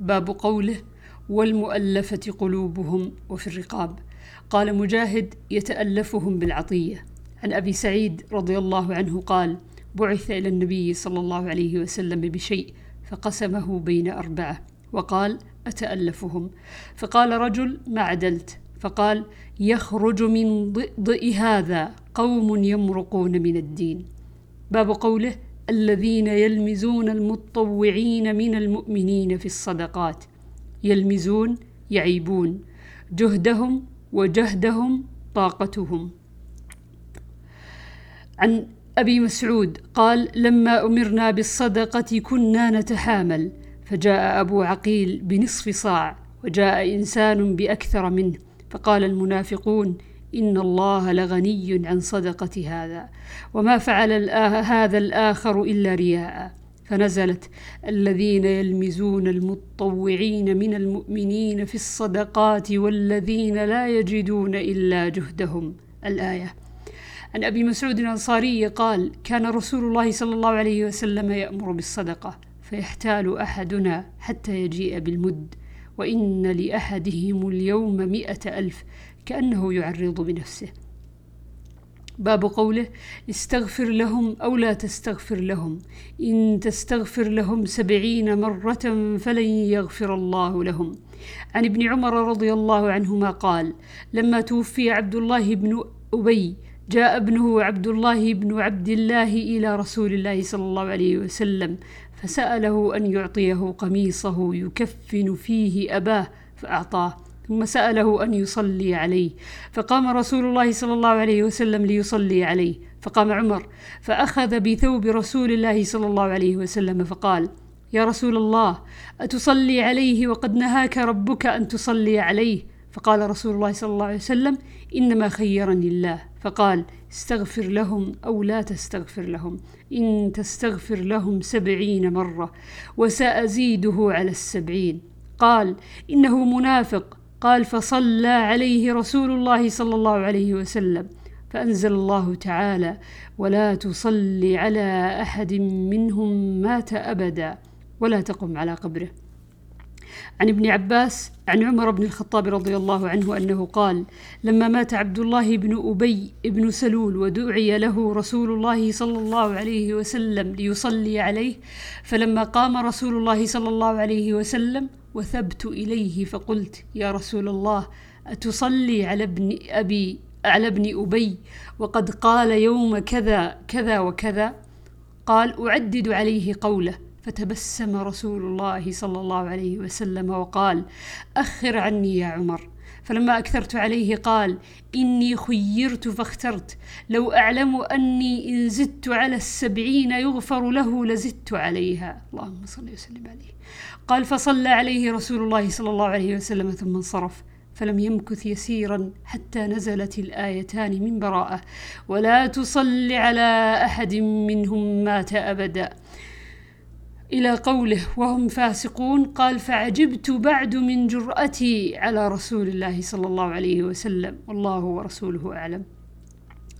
باب قوله والمؤلفة قلوبهم وفي الرقاب. قال مجاهد يتألفهم بالعطية. عن أبي سعيد رضي الله عنه قال بعث إلى النبي صلى الله عليه وسلم بشيء فقسمه بين أربعة وقال أتألفهم. فقال رجل ما عدلت؟ فقال يخرج من ضئضئ هذا قوم يمرقون من الدين. باب قوله الذين يلمزون المتطوعين من المؤمنين في الصدقات. يلمزون يعيبون. جهدهم وجهدهم طاقتهم. عن أبي مسعود قال لما أمرنا بالصدقة كنا نتحامل فجاء أبو عقيل بنصف صاع وجاء إنسان بأكثر منه فقال المنافقون إن الله لغني عن صدقة هذا وما فعل هذا الآخر إلا رياء. فنزلت الذين يلمزون المتطوعين من المؤمنين في الصدقات والذين لا يجدون إلا جهدهم. الآية عن أبي مسعود الأنصاري قال كان رسول الله صلى الله عليه وسلم يأمر بالصدقة فيحتال أحدنا حتى يجيء بالمد وإن لأحدهم اليوم مائه ألف كأنه يعرض بنفسه. باب قوله استغفر لهم أو لا تستغفر لهم. إن تستغفر لهم سبعين مرة فلن يغفر الله لهم. عن ابن عمر رضي الله عنهما قال لما توفي عبد الله بن أبي جاء ابنه عبد الله بن عبد الله إلى رسول الله صلى الله عليه وسلم فسأله أن يعطيه قميصه يكفن فيه أباه فأعطاه. ثم سأله أن يصلي عليه. فقام رسول الله صلى الله عليه وسلم ليصلي عليه. فقام عمر فأخذ بثوب رسول الله صلى الله عليه وسلم فقال يا رسول الله أتصلي عليه وقد نهاك ربك أن تصلي عليه؟ فقال رسول الله صلى الله عليه وسلم إنما خيرني الله. فقال استغفر لهم أو لا تستغفر لهم إن تستغفر لهم سبعين مرة وسأزيده على السبعين. قال إنه منافق قال فصلى عليه رسول الله صلى الله عليه وسلم فأنزل الله تعالى ولا تصل على أحد منهم مات أبدا ولا تقم على قبره. عن ابن عباس عن عمر بن الخطاب رضي الله عنه أنه قال لما مات عبد الله بن أبي بن سلول ودعي له رسول الله صلى الله عليه وسلم ليصلي عليه فلما قام رسول الله صلى الله عليه وسلم وثبت إليه فقلت يا رسول الله أتصلي على ابن أبي على ابن أبي وقد قال يوم كذا كذا وكذا. قال أعدد عليه قوله. فتبسم رسول الله صلى الله عليه وسلم وقال أخر عني يا عمر. فلما أكثرت عليه قال إني خيرت فاخترت. لو أعلم أني إن زدت على السبعين يغفر له لزدت عليها. اللهم صل وسلم عليه. قال فصلى عليه رسول الله صلى الله عليه وسلم ثم انصرف. فلم يمكث يسيرا حتى نزلت الآيتان من براءة. ولا تصل على أحد منهم مات أبدا. إلى قوله وهم فاسقون؟ قال فعجبت بعد من جرأتي على رسول الله صلى الله عليه وسلم. والله ورسوله أعلم.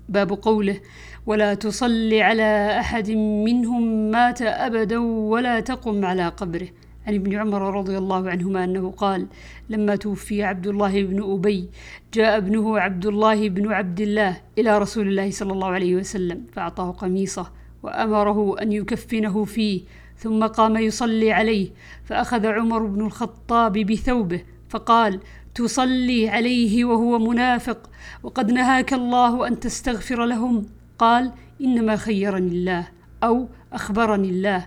باب قوله ولا تصل على أحد منهم مات أبدا ولا تقم على قبره. عن ابن عمر رضي الله عنهما أنه قال لما توفي عبد الله بن أبي جاء ابنه عبد الله بن عبد الله إلى رسول الله صلى الله عليه وسلم فأعطاه قميصه وأمره أن يكفنه فيه ثم قام يصلي عليه فأخذ عمر بن الخطاب بثوبه فقال تصلي عليه وهو منافق وقد نهاك الله أن تستغفر لهم. قال إنما خيرني الله أو أخبرني الله.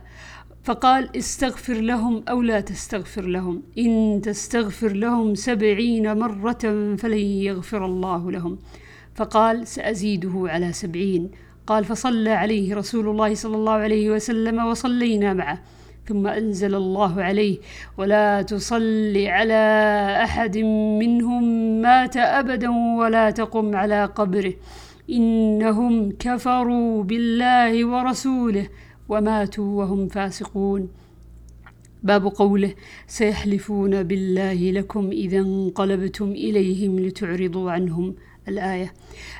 فقال استغفر لهم أو لا تستغفر لهم إن تستغفر لهم سبعين مرة فلن يغفر الله لهم. فقال سأزيده على سبعين. قال فصلى عليه رسول الله صلى الله عليه وسلم وصلينا معه. ثم أنزل الله عليه. ولا تصل على أحد منهم مات أبدا ولا تقم على قبره. إنهم كفروا بالله ورسوله وماتوا وهم فاسقون. باب قوله سيحلفون بالله لكم إذا انقلبتم إليهم لتعرضوا عنهم. الآية.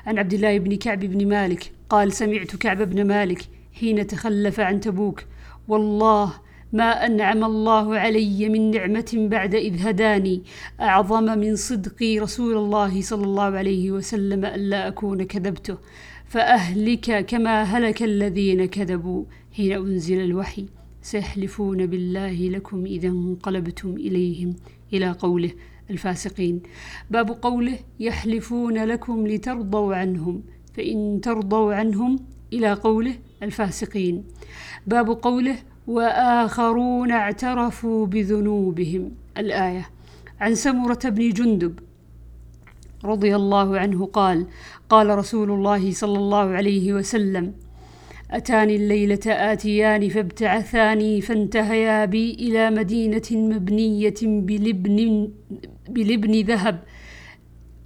عن عبد الله بن كعب بن مالك قال سمعت كعب بن مالك حين تخلف عن تبوك والله ما أنعم الله علي من نعمة بعد إذ هداني أعظم من صدقي رسول الله صلى الله عليه وسلم الا أكون كذبته فأهلك كما هلك الذين كذبوا حين أنزل الوحي سيحلفون بالله لكم إذا انقلبتم إليهم إلى قوله الفاسقين. باب قوله يحلفون لكم لترضوا عنهم. فإن ترضوا عنهم إلى قوله الفاسقين. باب قوله وآخرون اعترفوا بذنوبهم. الآية عن سمرة بن جندب رضي الله عنه قال قال رسول الله صلى الله عليه وسلم أتاني الليلة آتيان فابتعثاني فانتهيا بي إلى مدينة مبنية بلبن, بلبن ذهب.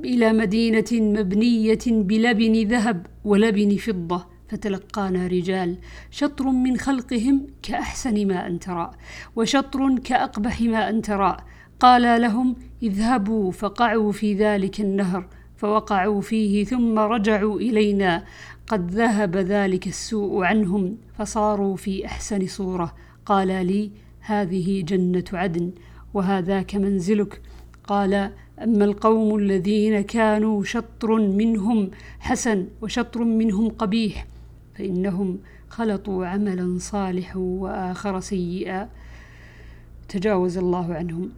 إلى مدينة مبنية بلبن ذهب ولبن فضة فتلقانا رجال شطر من خلقهم كأحسن ما أن ترى وشطر كأقبح ما أن ترى. قال لهم اذهبوا فقعوا في ذلك النهر فوقعوا فيه ثم رجعوا إلينا. قد ذهب ذلك السوء عنهم فصاروا في أحسن صورة. قال لي هذه جنة عدن وهذاك منزلك قال أما القوم الذين كانوا شطر منهم حسن وشطر منهم قبيح فإنهم خلطوا عملا صالحا وآخر سيئا. تجاوز الله عنهم.